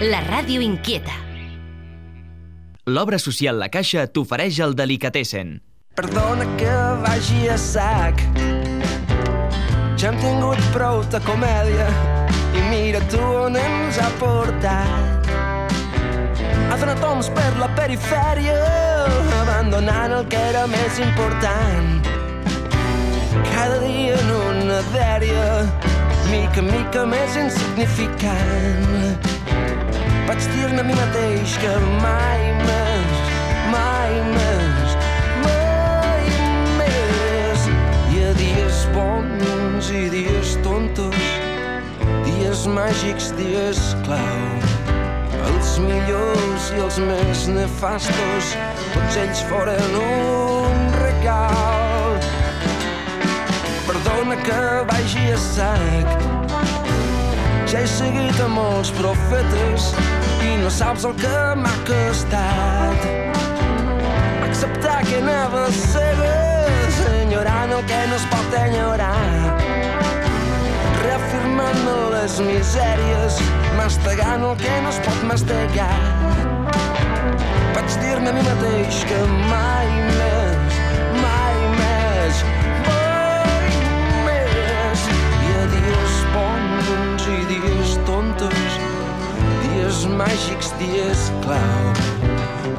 La ràdio inquieta. L'obra social La Caixa t'ofereix el Delicatessen. Perdona que vagi a sac Ja hem tingut prou de comèdia I mira tu on ens ha portat Ha donat homes per la perifèria Abandonant el que era més important Cada dia en una dèria Mica mica més insignificant Vaig dir-me a mi mateix que mai més, mai més, mai més. Hi ha dies bons i dies tontos, dies màgics, dies clau. Els millors i els més nefastos, tots ells foren un regal. Perdona que vagi a sac, ja he seguit a molts profetes i no saps el que m'ha costat. Acceptar que anava cegues, enyorant el que no es pot enyorar. Reafirmant les misèries, mastegant el que no es pot mastegar. Vaig dir-me a mi mateix que mai més, màgics, dies clau.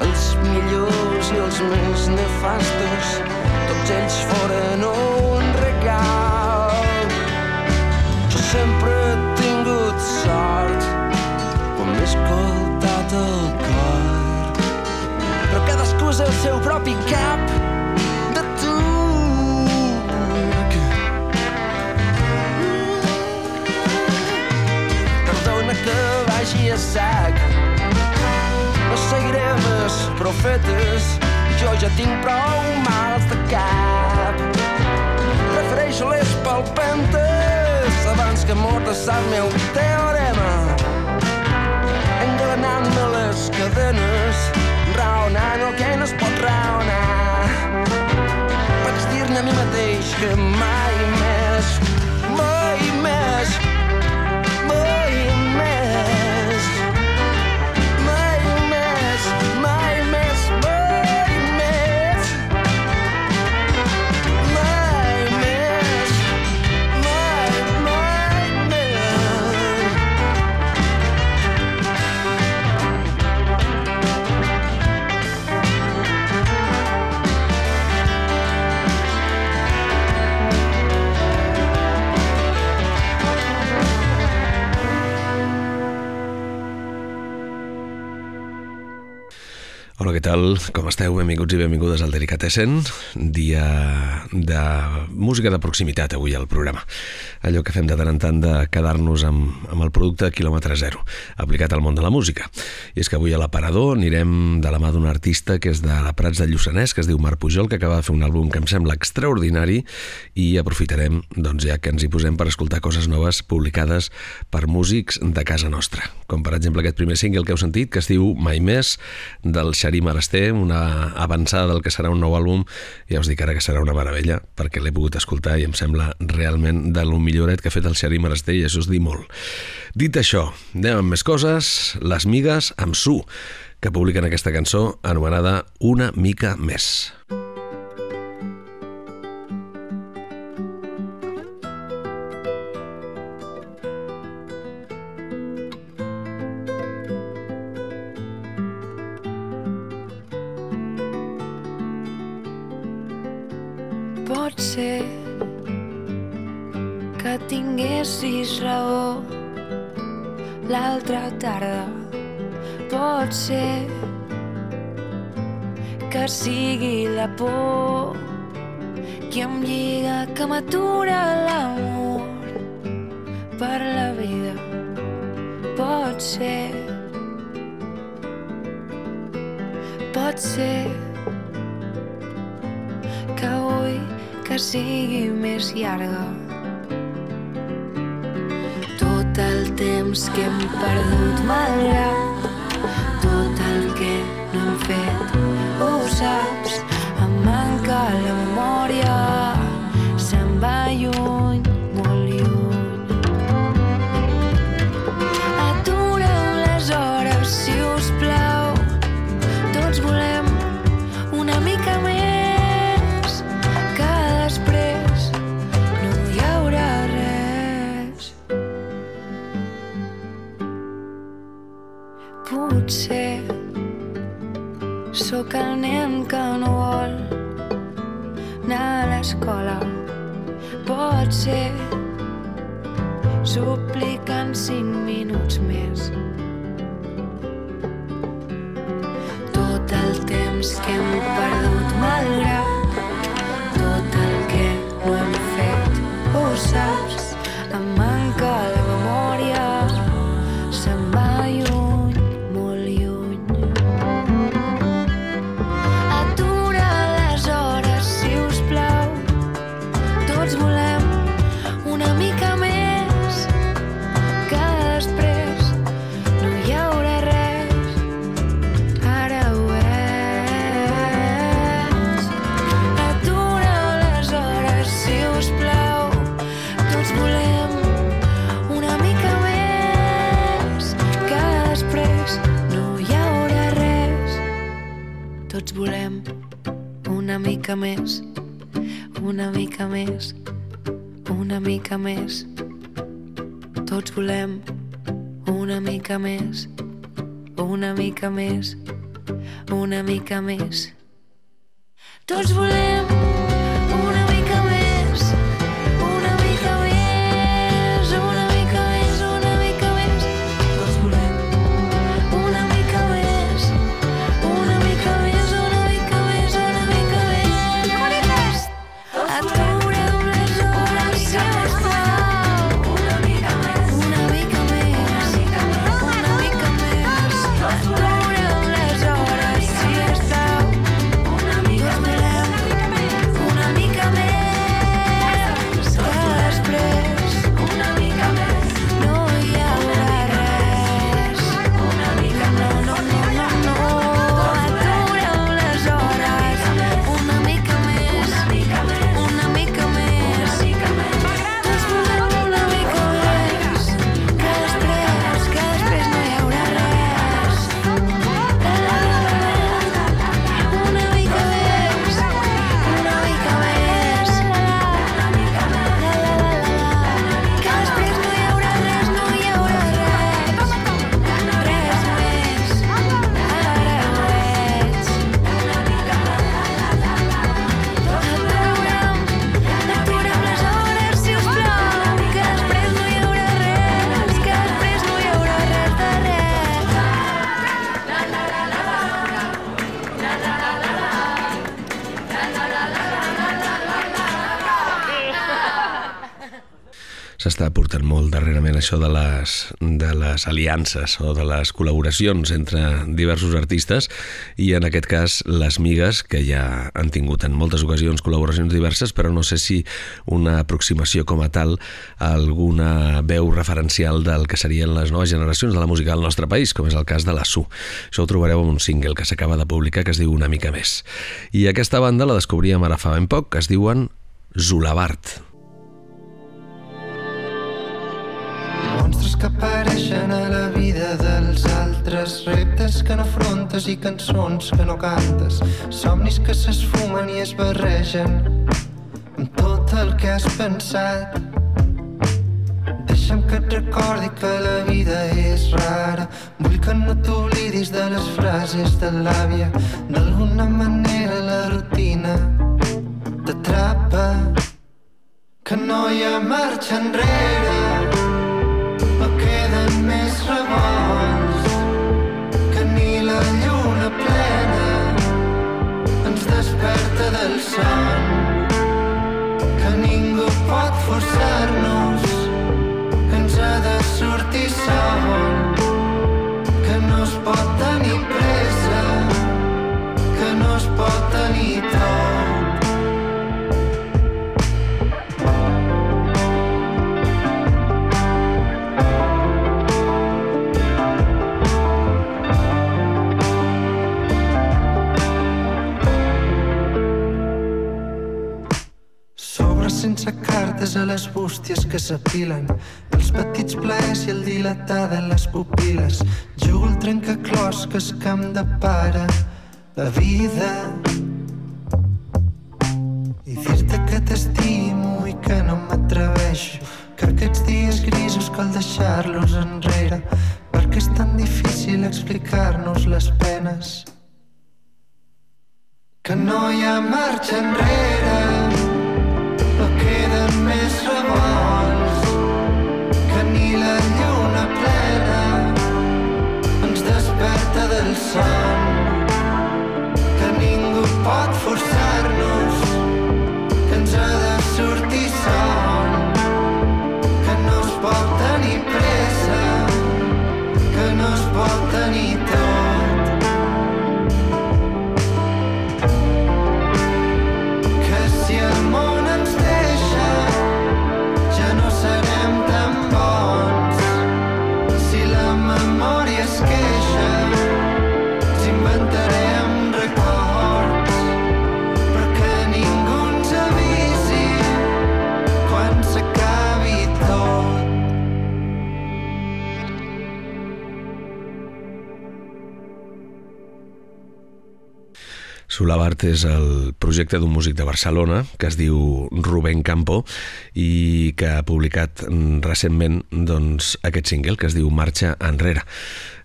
Els millors i els més nefastos, tots ells foren un regal. Jo sempre he tingut sort quan m'he escoltat el cor. Però cadascú és el seu propi cap vagi a sac. No seguiré més profetes jo ja tinc prou mals de cap. Prefereixo les palpentes abans que mortes el meu teorema. Engalanant-me les cadenes raonant el que no es pot raonar. Vaig dir-ne a mi mateix que mai més mai més Tal? Com esteu? Benvinguts i benvingudes al Delicatessen, dia de música de proximitat avui al programa. Allò que fem de tant en tant de quedar-nos amb, amb el producte quilòmetre zero, aplicat al món de la música. I és que avui a l'aparador anirem de la mà d'un artista que és de la Prats de Lluçanès, que es diu Marc Pujol, que acaba de fer un àlbum que em sembla extraordinari i aprofitarem, doncs ja que ens hi posem per escoltar coses noves publicades per músics de casa nostra. Com per exemple aquest primer single que heu sentit, que es diu Mai més, del Xarí Marasté, una avançada del que serà un nou àlbum, ja us dic ara que serà una meravella, perquè l'he pogut escoltar i em sembla realment de lo milloret que ha fet el Xarí Marasté i això es dir molt. Dit això, anem amb més coses, les migues amb su, que publiquen aquesta cançó anomenada Una mica més. Pot el mica més, una mica més, una mica més. Tots volem una mica més, una mica més, una mica més. Tots volem això de les, de les aliances o de les col·laboracions entre diversos artistes i en aquest cas les Migues, que ja han tingut en moltes ocasions col·laboracions diverses, però no sé si una aproximació com a tal a alguna veu referencial del que serien les noves generacions de la música del nostre país, com és el cas de la Su. Això ho trobareu en un single que s'acaba de publicar que es diu Una mica més. I aquesta banda la descobríem ara fa ben poc, que es diuen Zulabart. Monstres que apareixen a la vida dels altres. Reptes que no afrontes i cançons que no cantes. Somnis que s'esfumen i es barregen. Amb tot el que has pensat. Deixa'm que et recordi que la vida és rara. Vull que no t'oblidis de les frases de l'àvia. D'alguna manera la rutina t'atrapa. Que no hi ha marxa enrere no queden més revolts les bústies que s'apilen Els petits plaers i el dilatar de les pupil·les. Jugo el trencaclosques que em depara la vida. I dir-te que t'estimo i que no m'atreveixo Que aquests dies grisos cal deixar-los enrere Perquè és tan difícil explicar-nos les penes. Que no hi ha marxa enrere, no queden més Solabart és el projecte d'un músic de Barcelona que es diu Rubén Campo i que ha publicat recentment doncs, aquest single que es diu Marxa enrere.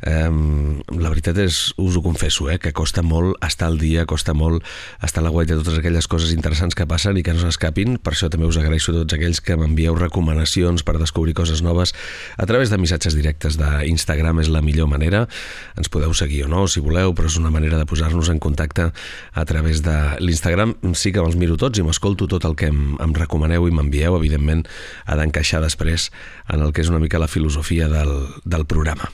La veritat és, us ho confesso, eh, que costa molt estar al dia, costa molt estar a la guaita de totes aquelles coses interessants que passen i que no s'escapin. Per això també us agraeixo a tots aquells que m'envieu recomanacions per descobrir coses noves a través de missatges directes d'Instagram és la millor manera. Ens podeu seguir o no, si voleu, però és una manera de posar-nos en contacte a través de l'Instagram. Sí que me'ls miro tots i m'escolto tot el que em, em recomaneu i m'envieu, evidentment, ha d'encaixar després en el que és una mica la filosofia del, del programa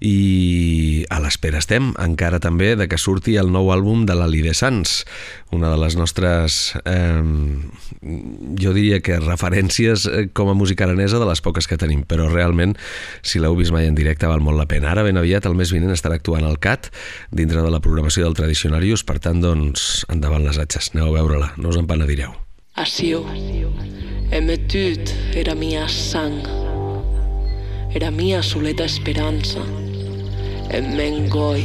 i a l'espera estem encara també de que surti el nou àlbum de la Lide Sans, una de les nostres eh, jo diria que referències eh, com a música aranesa de les poques que tenim, però realment si l'heu vist mai en directe val molt la pena. Ara ben aviat el mes vinent estarà actuant al CAT dintre de la programació del Tradicionarius, per tant doncs endavant les atxes, aneu a veure-la, no us en penedireu. Asió, emetut era mia sang, era mia soleta esperança, mengoi.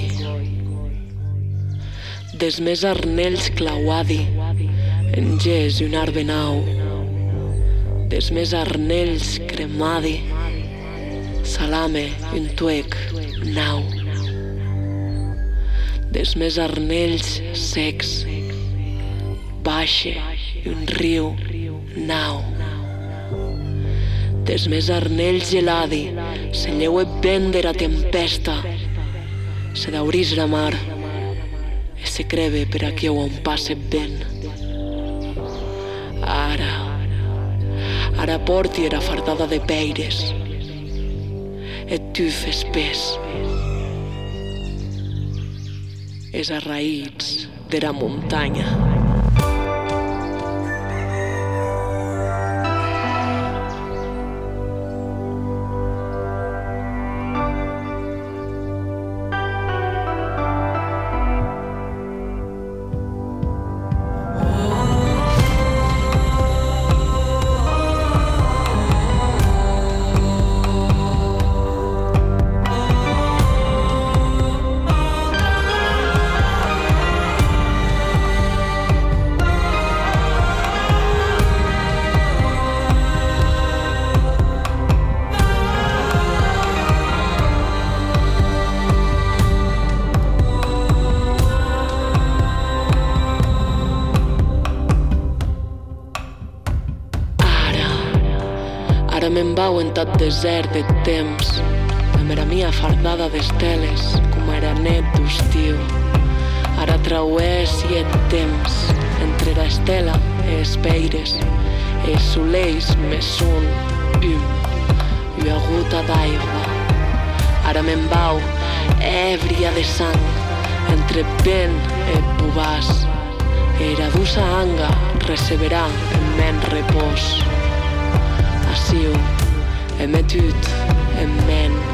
Des més arnells clauadi, en ges i un arbenau, des més arnells cremadi, salame i un tuec nau. Des més arnells secs, baixe i un riu nau. Des més arnells geladi, se lleue vent de la tempesta, se daurís la mar, e se creve per aquí on passe vent. Ara, ara porti era fardada de peires, e tuf espès, és a raïts de la muntanya. Tot desert de temps, amb era mia fardada d'esteles, com era net d'estiu. Ara trauès i et temps, entre la estela e es peires, e els soleils me sun um, i a gota d'aigua. Ara me'n vau, èbria de sang, entre vent e bubàs, era dusa anga receberà en men repòs. Assiu, emetut en men.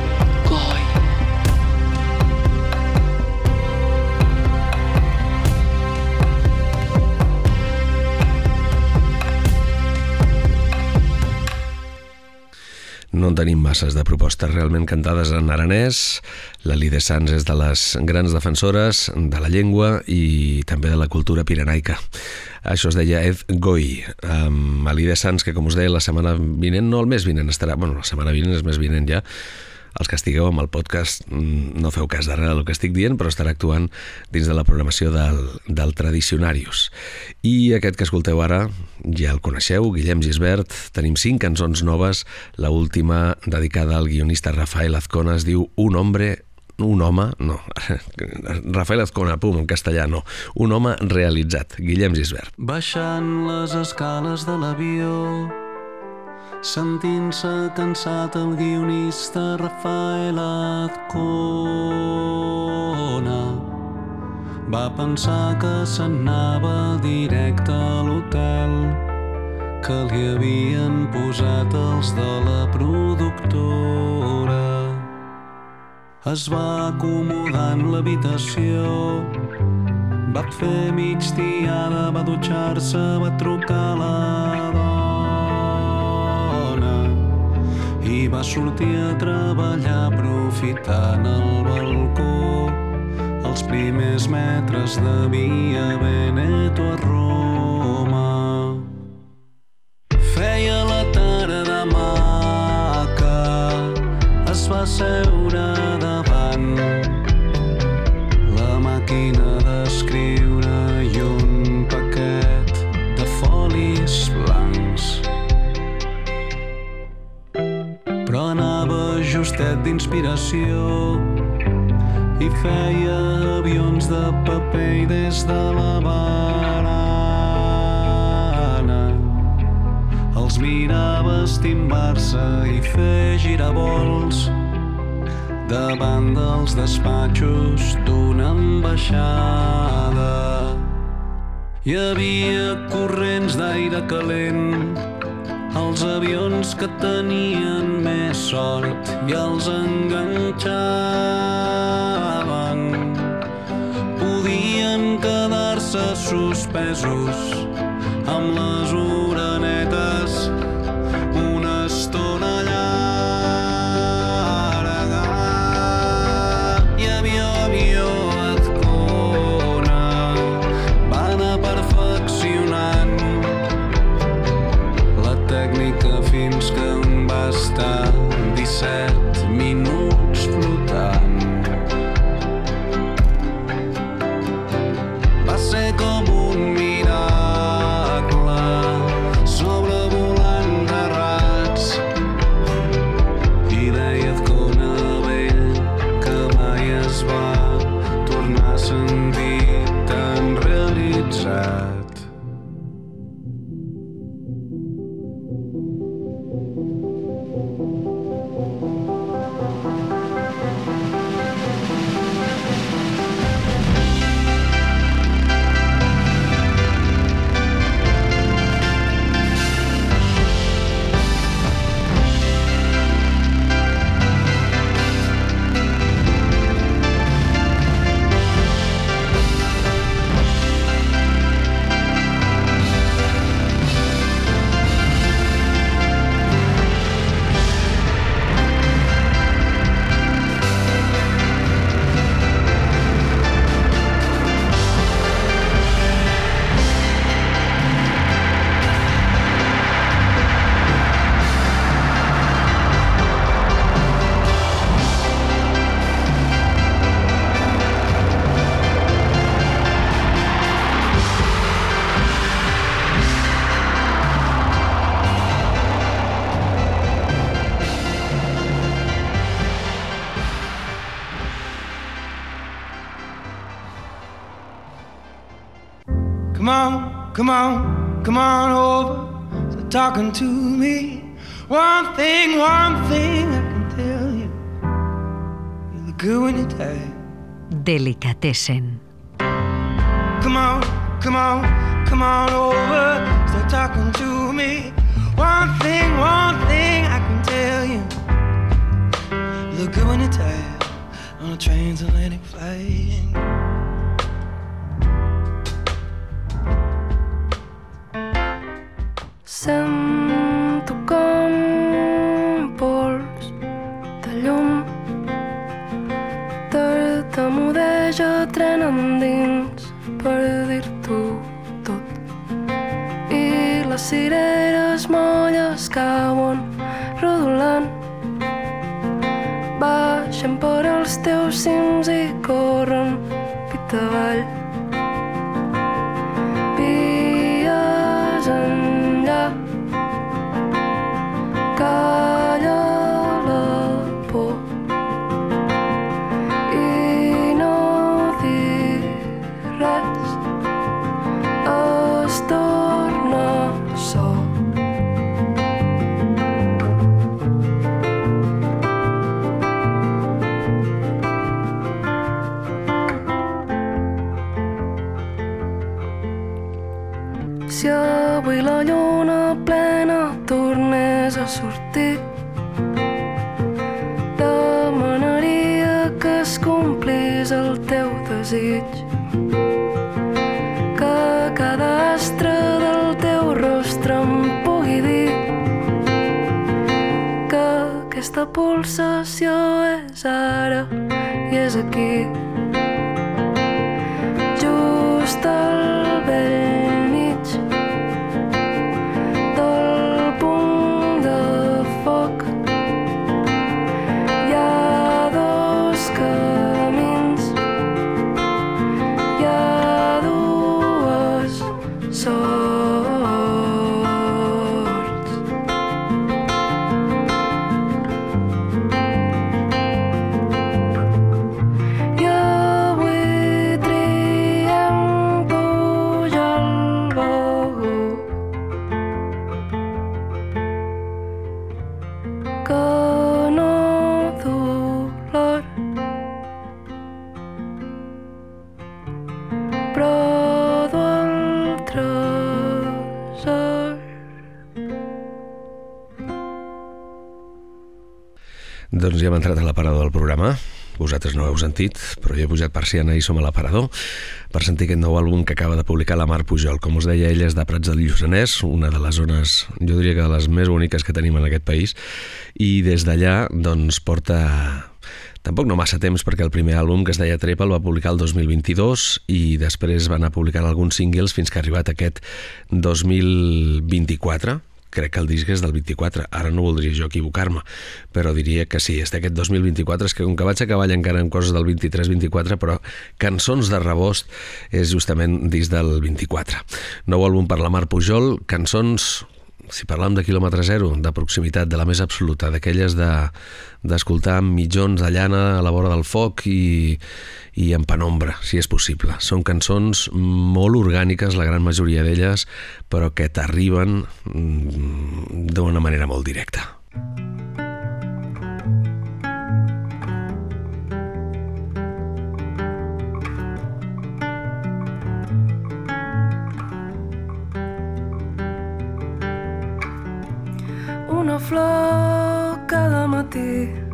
No en tenim masses de propostes realment cantades en aranès. La Lide Sans és de les grans defensores de la llengua i també de la cultura pirenaica. Això es deia Ed Goi, amb Alide Sans, que com us deia la setmana vinent, no el mes vinent estarà, bueno, la setmana vinent és més vinent ja, Els que estigueu amb el podcast mm, no feu cas d'ara del que estic dient, però estarà actuant dins de la programació del, del Tradicionarius. I aquest que escolteu ara ja el coneixeu, Guillem Gisbert. Tenim cinc cançons noves. La última, dedicada al guionista Rafael Azcona, es diu Un hombre un home, no, Rafael Azcona, pum, en castellà, no, un home realitzat, Guillem Gisbert. Baixant les escales de l'avió, sentint-se cansat el guionista Rafael Azcona va pensar que s'anava directe a l'hotel que li havien posat els de la productora es va acomodar en l'habitació. Va fer migdiada, va dutxar-se, va trucar la dona i va sortir a treballar aprofitant el balcó els primers metres de Via Veneto a Roma. Feia la tarda maca, es va seure davant justet d'inspiració i feia avions de paper i des de la barana els mirava estimbar-se i fer giravolts davant dels despatxos d'una ambaixada. Hi havia corrents d'aire calent els avions que tenien més sort i els enganxaven. Podien quedar-se suspesos amb les come on over. Start talking to me. One thing, one thing I can tell you. You look good when you tag. Delicatessen. Come on, come on, come on over. Start talking to me. One thing, one thing I can tell you. You look good when you tag on a transatlantic flight. Pulsació és ara i és aquí persiana i som a l'aparador per sentir aquest nou àlbum que acaba de publicar la Mar Pujol. Com us deia, ella és de Prats del Lluçanès, una de les zones, jo diria que de les més boniques que tenim en aquest país, i des d'allà doncs porta Tampoc no massa temps perquè el primer àlbum que es deia Trepa el va publicar el 2022 i després va anar publicant alguns singles fins que ha arribat aquest 2024 crec que el disc és del 24, ara no voldria jo equivocar-me, però diria que sí, és d'aquest 2024, és que com que vaig a cavall encara en coses del 23-24, però Cançons de rebost és justament disc del 24. Nou àlbum per la Mar Pujol, cançons si parlam de quilòmetre zero, de proximitat, de la més absoluta, d'aquelles d'escoltar de, mitjons de llana a la vora del foc i, i en penombra, si és possible. Són cançons molt orgàniques, la gran majoria d'elles, però que t'arriben mm, d'una manera molt directa. una flor cada matí.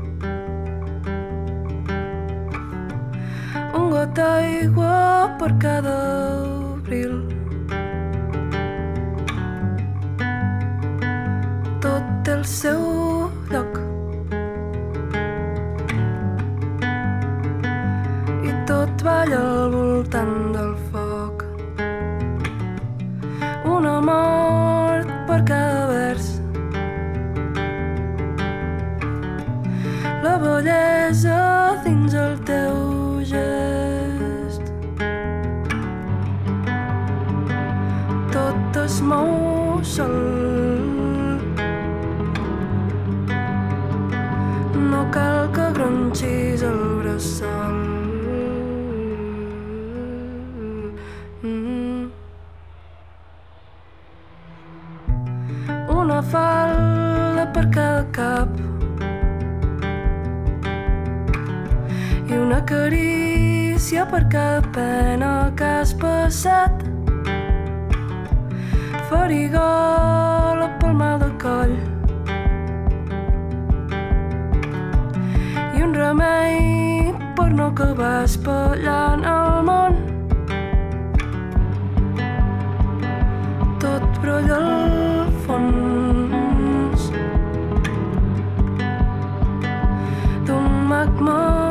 Un got d'aigua per cada abril. Tot té el seu lloc. I tot balla al voltant del foc. Una mort per cada vers. la bellesa dins el teu gest. Mou sol. No cal que gronxis el bressol. Mm. Una falda per cada cap i una carícia per cada pena que has passat. Farigola pel mal de coll i un remei per no acabar espellant el món. Tot brolla al fons d'un magma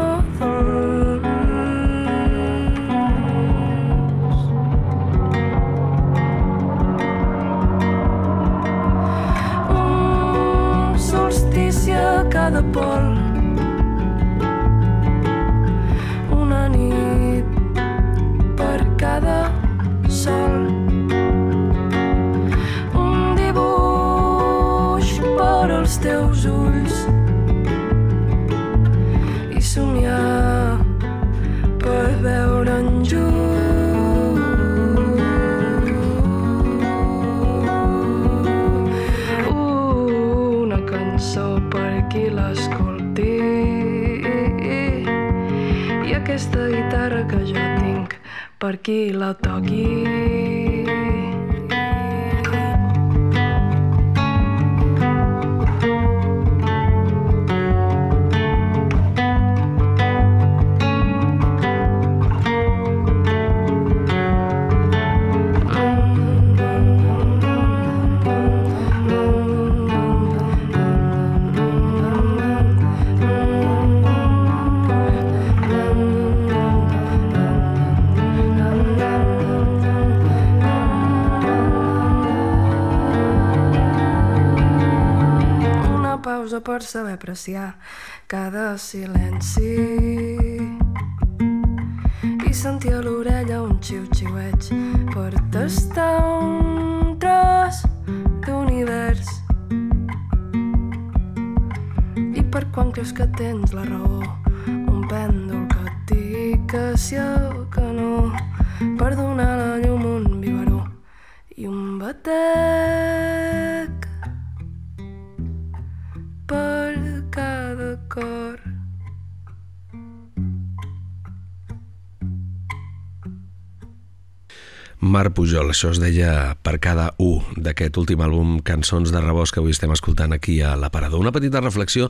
per qui Pausa per saber apreciar cada silenci. I sentir a l'orella un xiu-xiueig per tastar un tros d'univers. I per quan creus que tens la raó un pèndol que et digui que sí o que no per donar la llum un biberó i un batec Mar Pujol, això es deia per cada u d'aquest últim àlbum Cançons de Rebost que avui estem escoltant aquí a l'Aparador. Una petita reflexió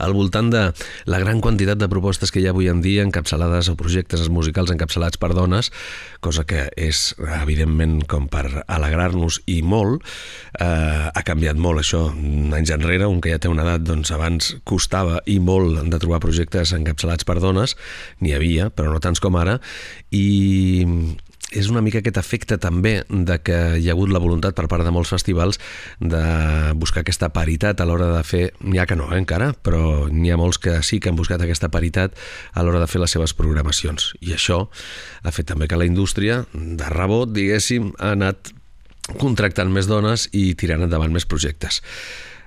al voltant de la gran quantitat de propostes que hi ha avui en dia encapçalades o projectes musicals encapçalats per dones, cosa que és evidentment com per alegrar-nos i molt. Eh, ha canviat molt això anys enrere, un que ja té una edat, doncs abans costava i molt de trobar projectes encapçalats per dones, n'hi havia, però no tants com ara, i és una mica aquest efecte també de que hi ha hagut la voluntat per part de molts festivals de buscar aquesta paritat a l'hora de fer, n'hi ha que no eh, encara, però n'hi ha molts que sí que han buscat aquesta paritat a l'hora de fer les seves programacions. I això ha fet també que la indústria, de rebot, diguéssim, ha anat contractant més dones i tirant endavant més projectes.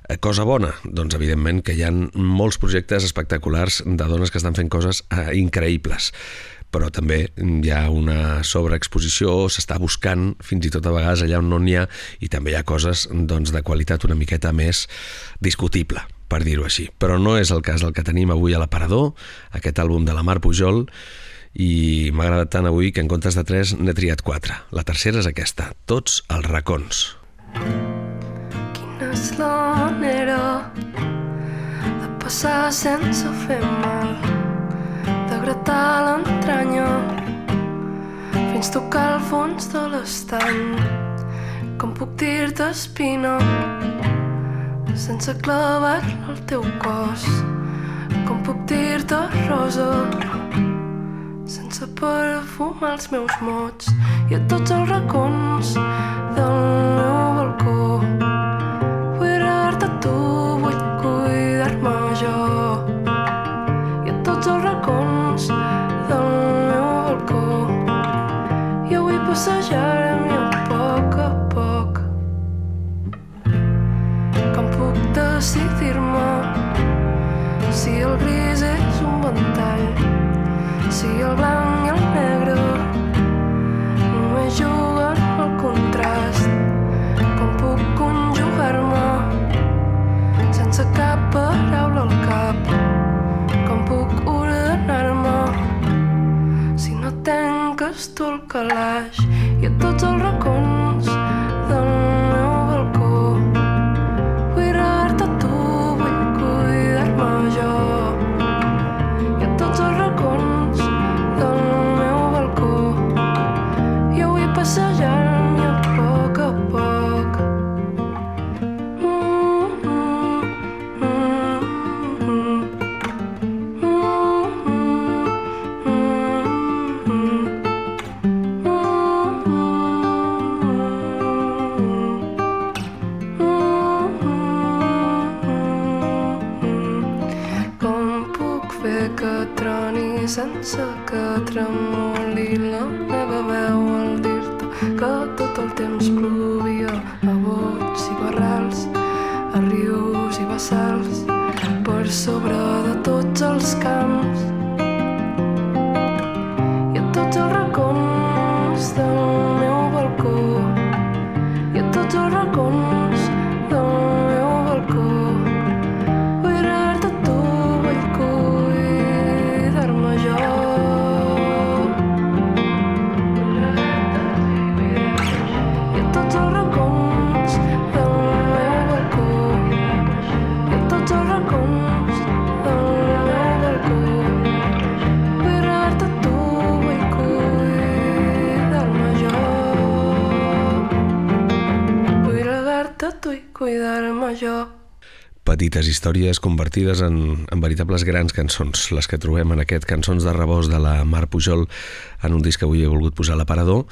Eh, Cosa bona? Doncs evidentment que hi ha molts projectes espectaculars de dones que estan fent coses eh, increïbles però també hi ha una sobreexposició, s'està buscant fins i tot a vegades allà on no n'hi ha i també hi ha coses doncs, de qualitat una miqueta més discutible per dir-ho així. Però no és el cas del que tenim avui a l'aparador, aquest àlbum de la Mar Pujol, i m'ha agradat tant avui que en comptes de tres n'he triat quatre. La tercera és aquesta, Tots els racons. Quina és la manera de passar sense fer mal, gratar l'entranya fins tocar el fons de l'estany. Com puc dir-te espina sense clavar-la al teu cos? Com puc dir-te rosa sense perfumar els meus mots i a tots els racons del meu balcó? Paraula al cap. Com puc ordenar-me si no tanques tu el calaix i a tots els racons petites històries convertides en, en veritables grans cançons, les que trobem en aquest Cançons de rebost de la Mar Pujol en un disc que avui he volgut posar a l'aparador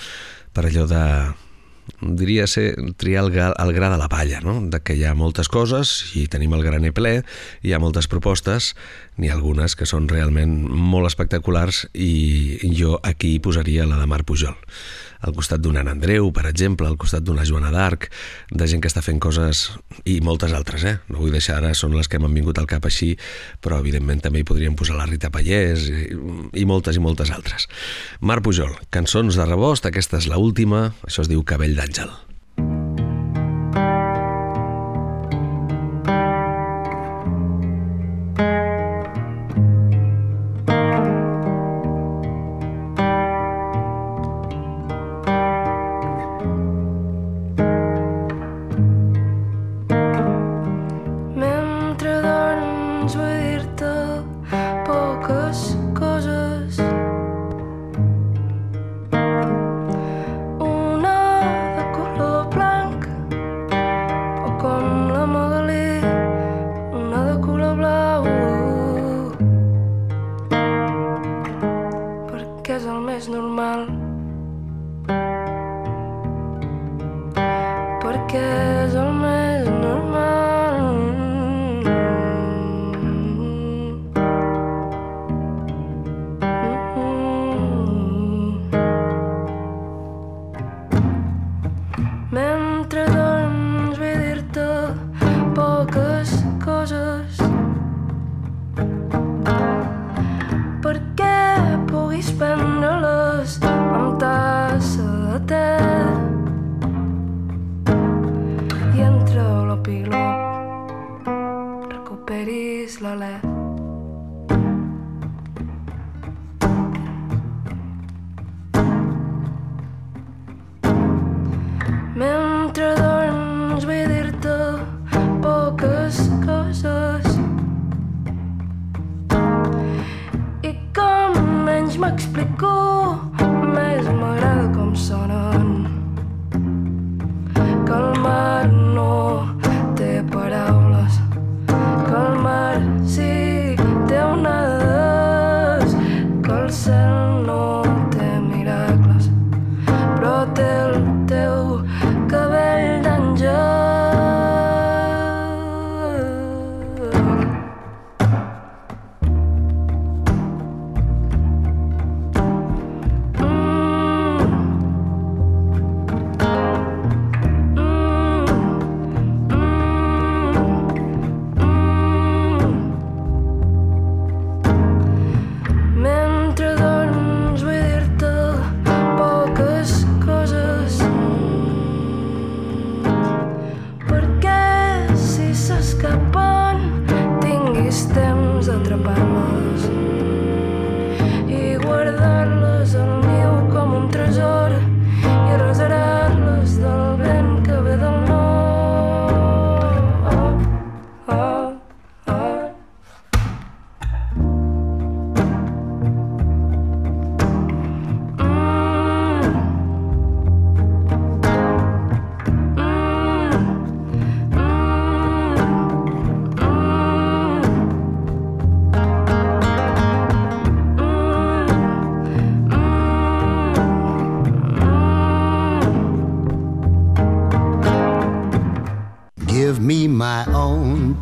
per allò de diria ser triar el, el gra de la palla, no? de que hi ha moltes coses i tenim el graner ple, hi ha moltes propostes, n'hi ha algunes que són realment molt espectaculars i jo aquí posaria la de Mar Pujol al costat d'un Anna Andreu, per exemple, al costat d'una Joana d'Arc, de gent que està fent coses i moltes altres, eh? No vull deixar ara, són les que m'han vingut al cap així, però evidentment també hi podríem posar la Rita Pallès i, i moltes i moltes altres. Mar Pujol, cançons de rebost, aquesta és la última, això es diu Cabell d'Àngel.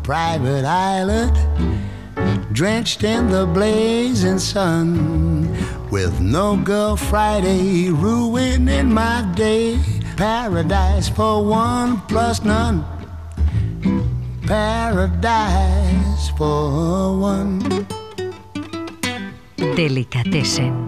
private islet, drenched in the blazing sun, with no girl Friday ruining my day. Paradise for one plus none. Paradise for one. Delicatessen.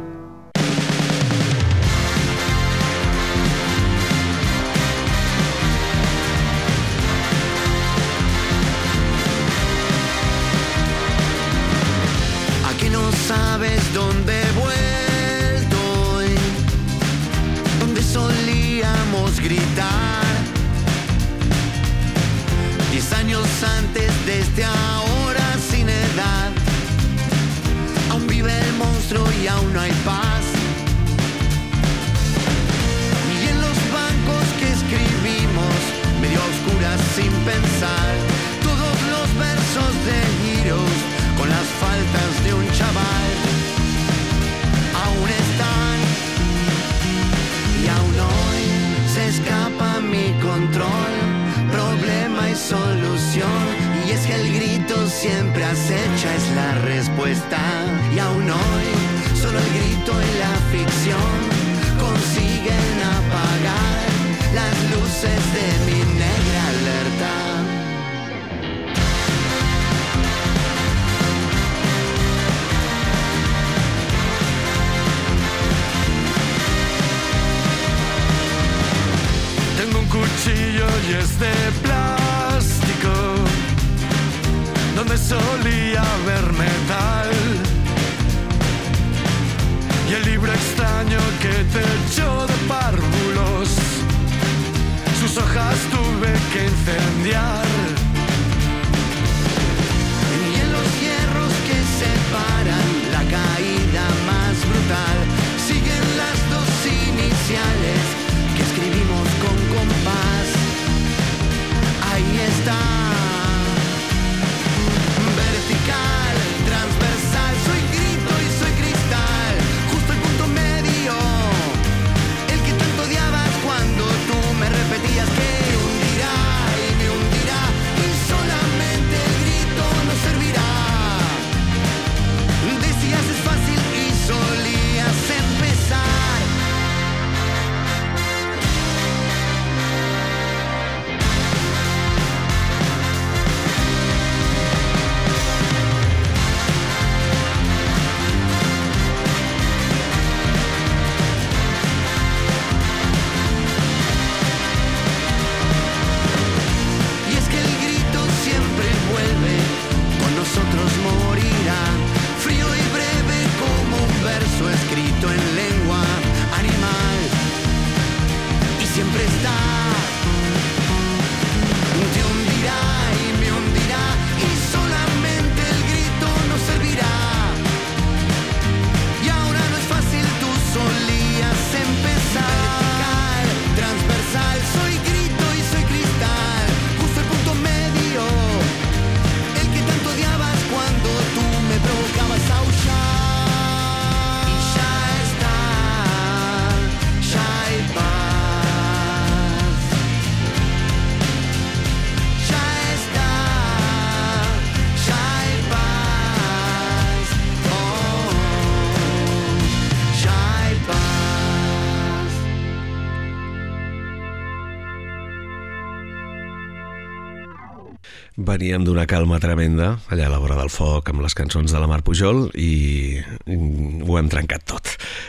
veníem d'una calma tremenda allà a la vora del foc amb les cançons de la Mar Pujol i ho hem trencat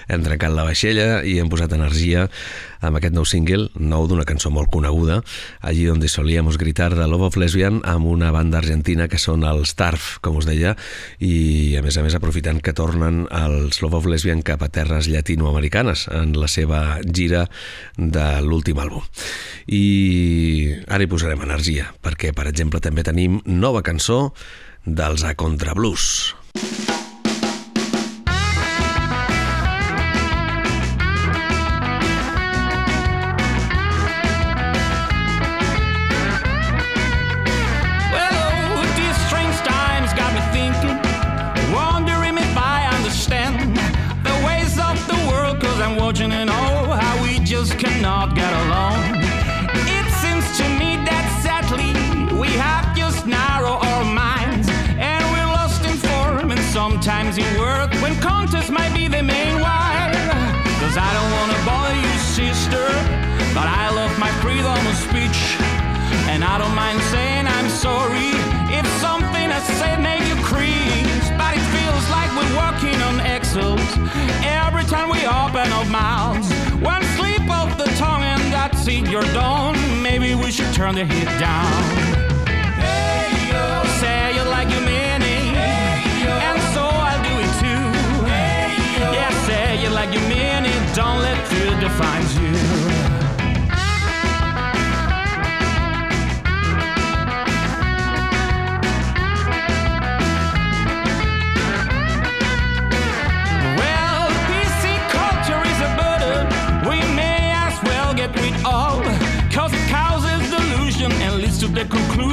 hem trencat la vaixella i hem posat energia amb aquest nou single, nou d'una cançó molt coneguda, Allí on solíem gritar de Love of Lesbian, amb una banda argentina que són els TARF, com us deia, i a més a més aprofitant que tornen els Love of Lesbian cap a terres llatinoamericanes en la seva gira de l'últim àlbum. I ara hi posarem energia, perquè, per exemple, també tenim nova cançó dels A Contra Blues. Every time we open our mouths. One slip of the tongue and that's it, you're done. Maybe we should turn the heat down. Say it like you mean it, and so I'll do it too. Yeah, say it like you mean it. Don't let fear define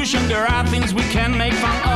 conclusion there are things we can make fun of.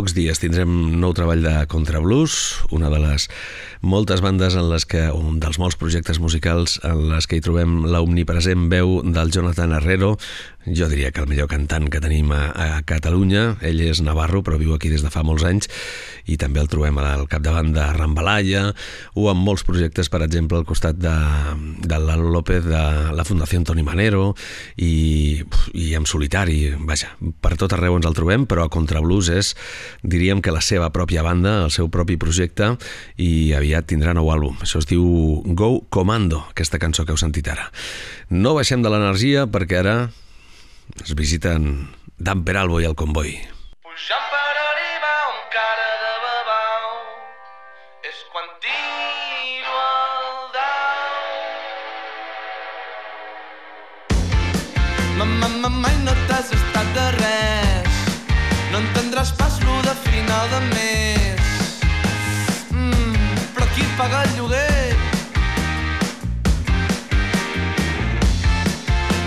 Pocs dies tindrem nou treball de Contrablues, una de les moltes bandes en les que, un dels molts projectes musicals en les que hi trobem la omnipresent veu del Jonathan Herrero, jo diria que el millor cantant que tenim a, a Catalunya. Ell és navarro, però viu aquí des de fa molts anys, i també el trobem al capdavant de Rambalaya, o amb molts projectes, per exemple, al costat de, de Lalo López, de la Fundació Toni Manero, i, i en solitari, vaja, per tot arreu ens el trobem, però a Contrablues és, diríem que la seva pròpia banda, el seu propi projecte, i aviat tindrà nou àlbum. Això es diu Go Comando, aquesta cançó que heu sentit ara. No baixem de l'energia perquè ara es visiten Dan Peralbo i el Convoy. Pujant per arribar amb cara de babau és quan tiro el dau. Ma, ma, ma, mai no t'has estat de res no entendràs pas lo de final de mes però qui paga el lloguer?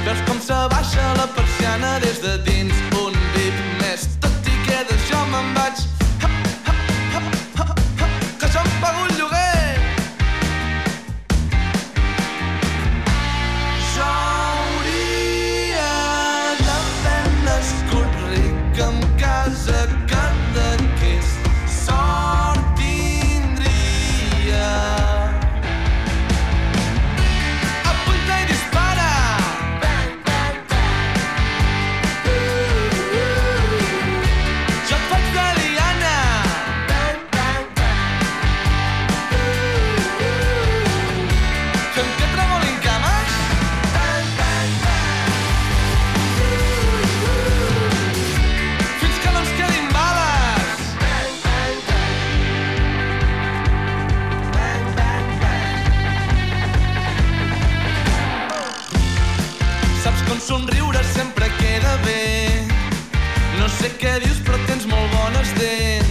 Veus com s'abaixa la persiana des de dins un bip més tot i quedes jo me'n vaig Com somriure sempre queda bé. No sé què dius però tens molt bones dents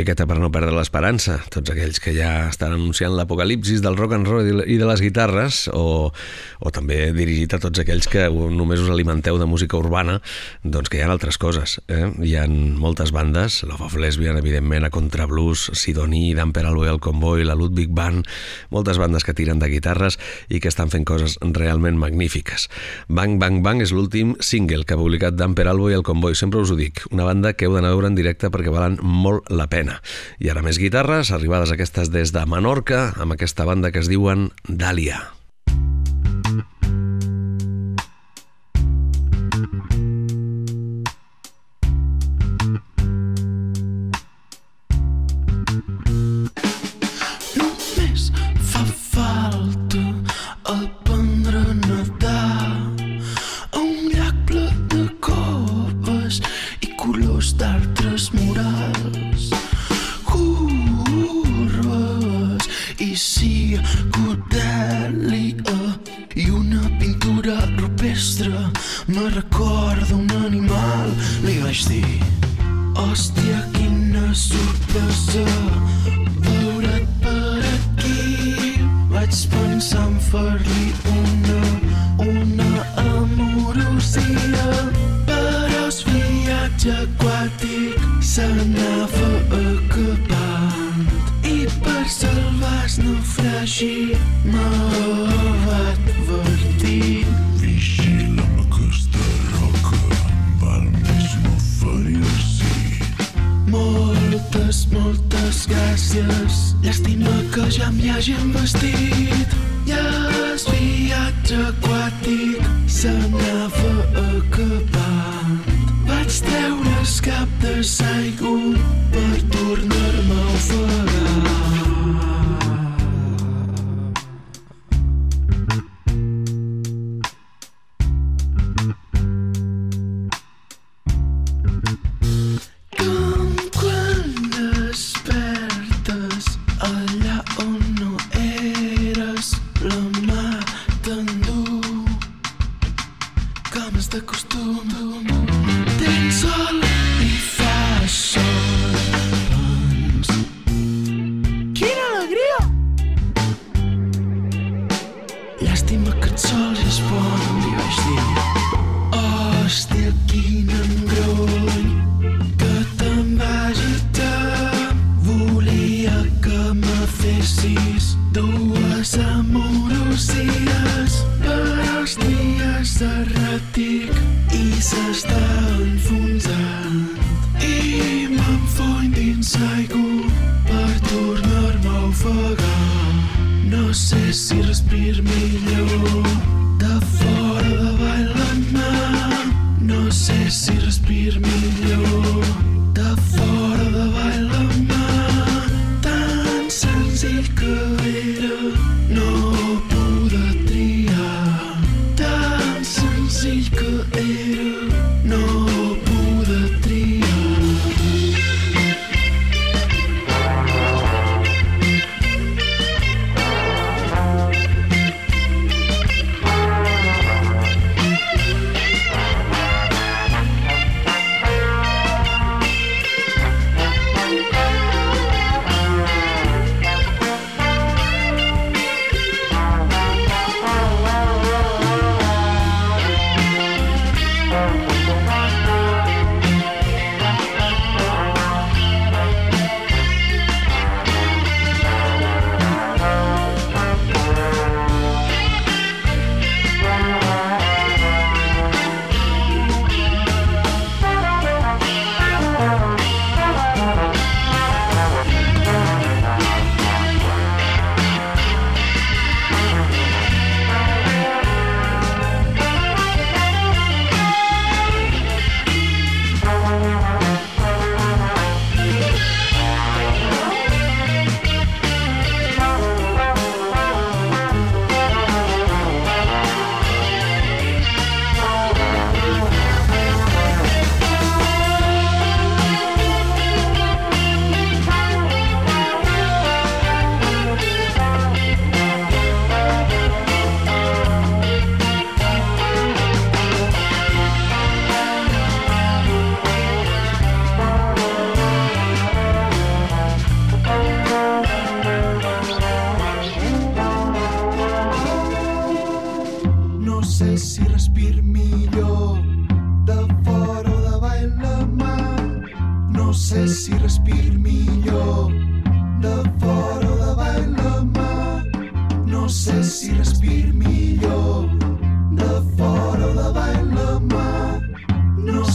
miqueta per no perdre l'esperança, tots aquells que ja estan anunciant l'apocalipsis del rock and roll i de les guitarres, o, o també dirigit a tots aquells que només us alimenteu de música urbana, doncs que hi ha altres coses. Eh? Hi ha moltes bandes, Love of Lesbian, evidentment, a Contrablues, Sidoní, Damper Alboy, el Convoy, la Ludwig Band, moltes bandes que tiren de guitarres i que estan fent coses realment magnífiques. Bang Bang Bang és l'últim single que ha publicat Damper Alboy i el Convoy, sempre us ho dic, una banda que heu d'anar a veure en directe perquè valen molt la pena. I ara més guitarres, arribades aquestes des de Menorca, amb aquesta banda que es diuen Dàlia. Només s'anava acabant i per salvar el naufragi m'ha advertit. Vigila'm aquesta roca, val més no ferir-s'hi. Moltes, moltes gràcies. Llàstima que ja m'hi hagin vestit.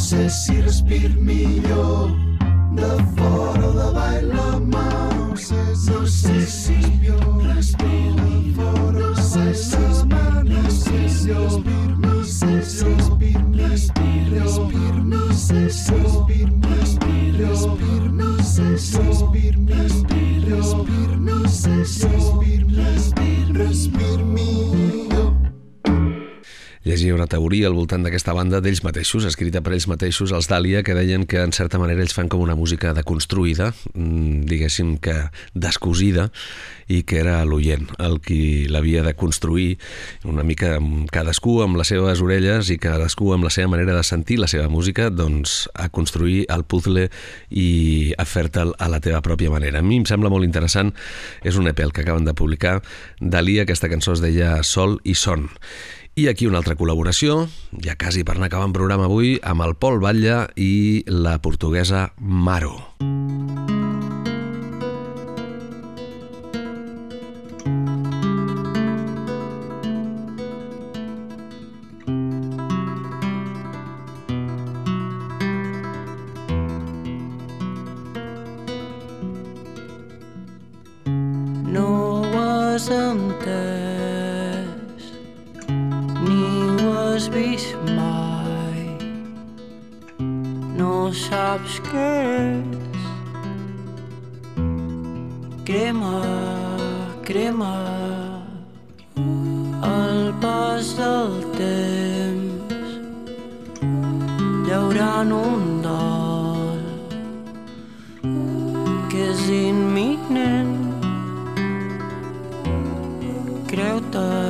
Sé si respir millor de fora o baix la mà. No sé, no sé si respir millor de fora no sé si respir, no sé si respir, no sé si respir, respir, no sé si respir, respir, no sé si respir, respir, no sé si respir, Llegia una teoria al voltant d'aquesta banda d'ells mateixos, escrita per ells mateixos, els Dàlia, que deien que en certa manera ells fan com una música deconstruïda, mm, diguéssim que descosida, i que era l'oient el qui l'havia de construir una mica amb cadascú amb les seves orelles i cadascú amb la seva manera de sentir la seva música, doncs a construir el puzzle i a fer-te'l a la teva pròpia manera. A mi em sembla molt interessant, és un EP el que acaben de publicar, Dalí, aquesta cançó es deia Sol i Son. I aquí una altra col·laboració, ja quasi per anar acabant programa avui, amb el Pol Batlle i la portuguesa Maro. No was saps què és. Crema, crema el pas del temps llaurant un dol que és imminent creu-te'l,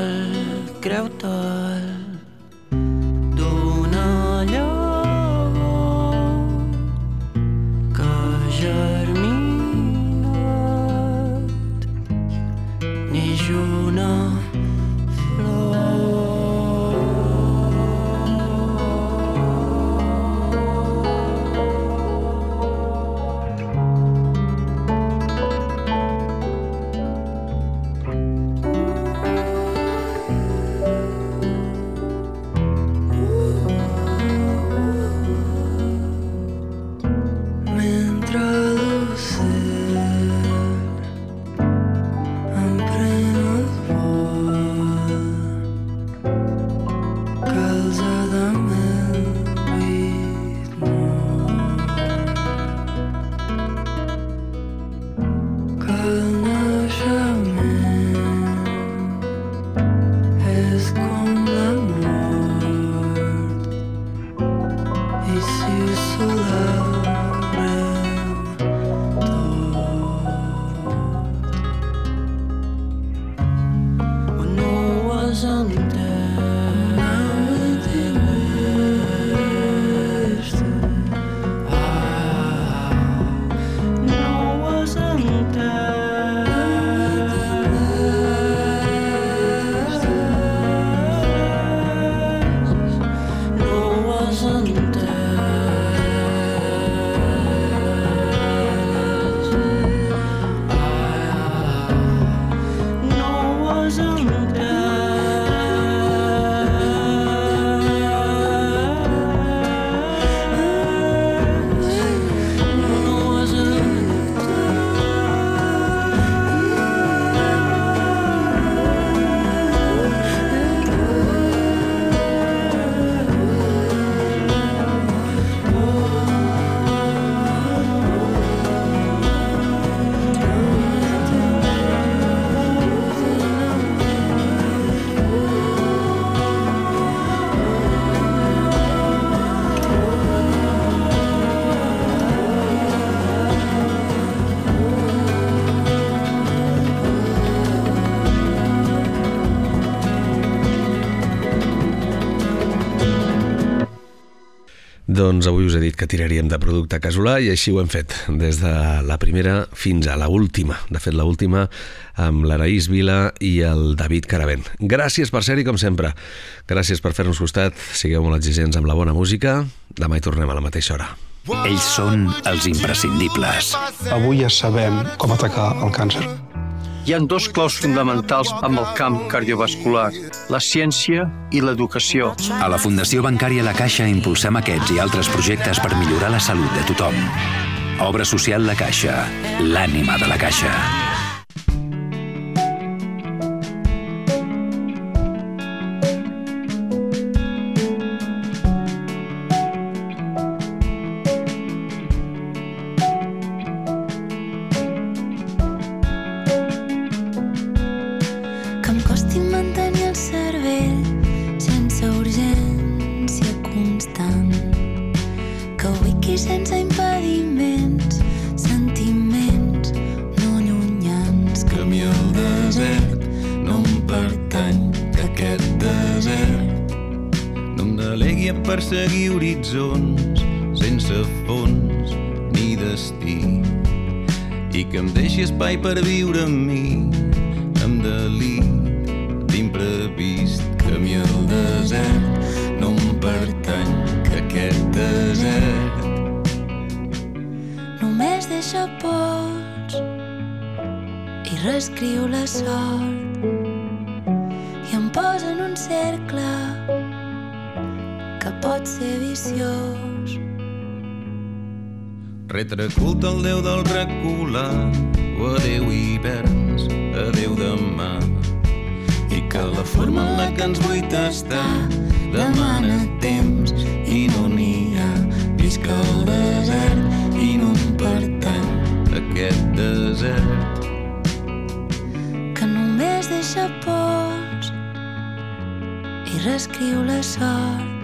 Doncs avui us he dit que tiraríem de producte casolà i així ho hem fet, des de la primera fins a la última. De fet, la última amb l'Araís Vila i el David Caravent. Gràcies per ser-hi, com sempre. Gràcies per fer-nos costat. Sigueu molt exigents amb la bona música. Demà hi tornem a la mateixa hora. Ells són els imprescindibles. Avui ja sabem com atacar el càncer. Hi han dos claus fonamentals amb el camp cardiovascular, la ciència i l'educació. A la Fundació Bancària La Caixa impulsem aquests i altres projectes per millorar la salut de tothom. Obra social La Caixa, l'ànima de la Caixa. A perseguir horitzons sense fons ni destí. I que em deixi espai per viure amb mi amb delit d'imprevist que mi el desert no em pertany que aquest desert Només deixa pols i reescriu la sort i em posa en un cercle pot ser viciós. Retre culte al Déu del recular, o adeu hiverns, adeu demà. I que la forma en la que ens vull tastar demana temps i no n'hi ha. Visca el desert i no em pertany aquest desert. que només deixa pols i reescriu la sort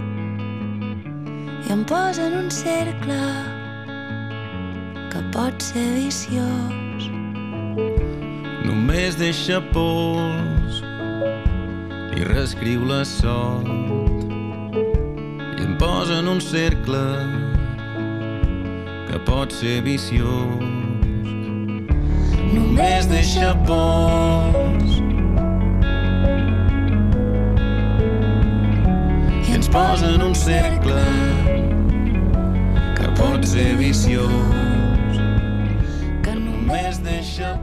em posa en un cercle que pot ser viciós. Només deixa pols i reescriu la sort i em posa en un cercle que pot ser viciós. Només deixa pols i ens posa en un cercle pot ser viciós. Que només deixa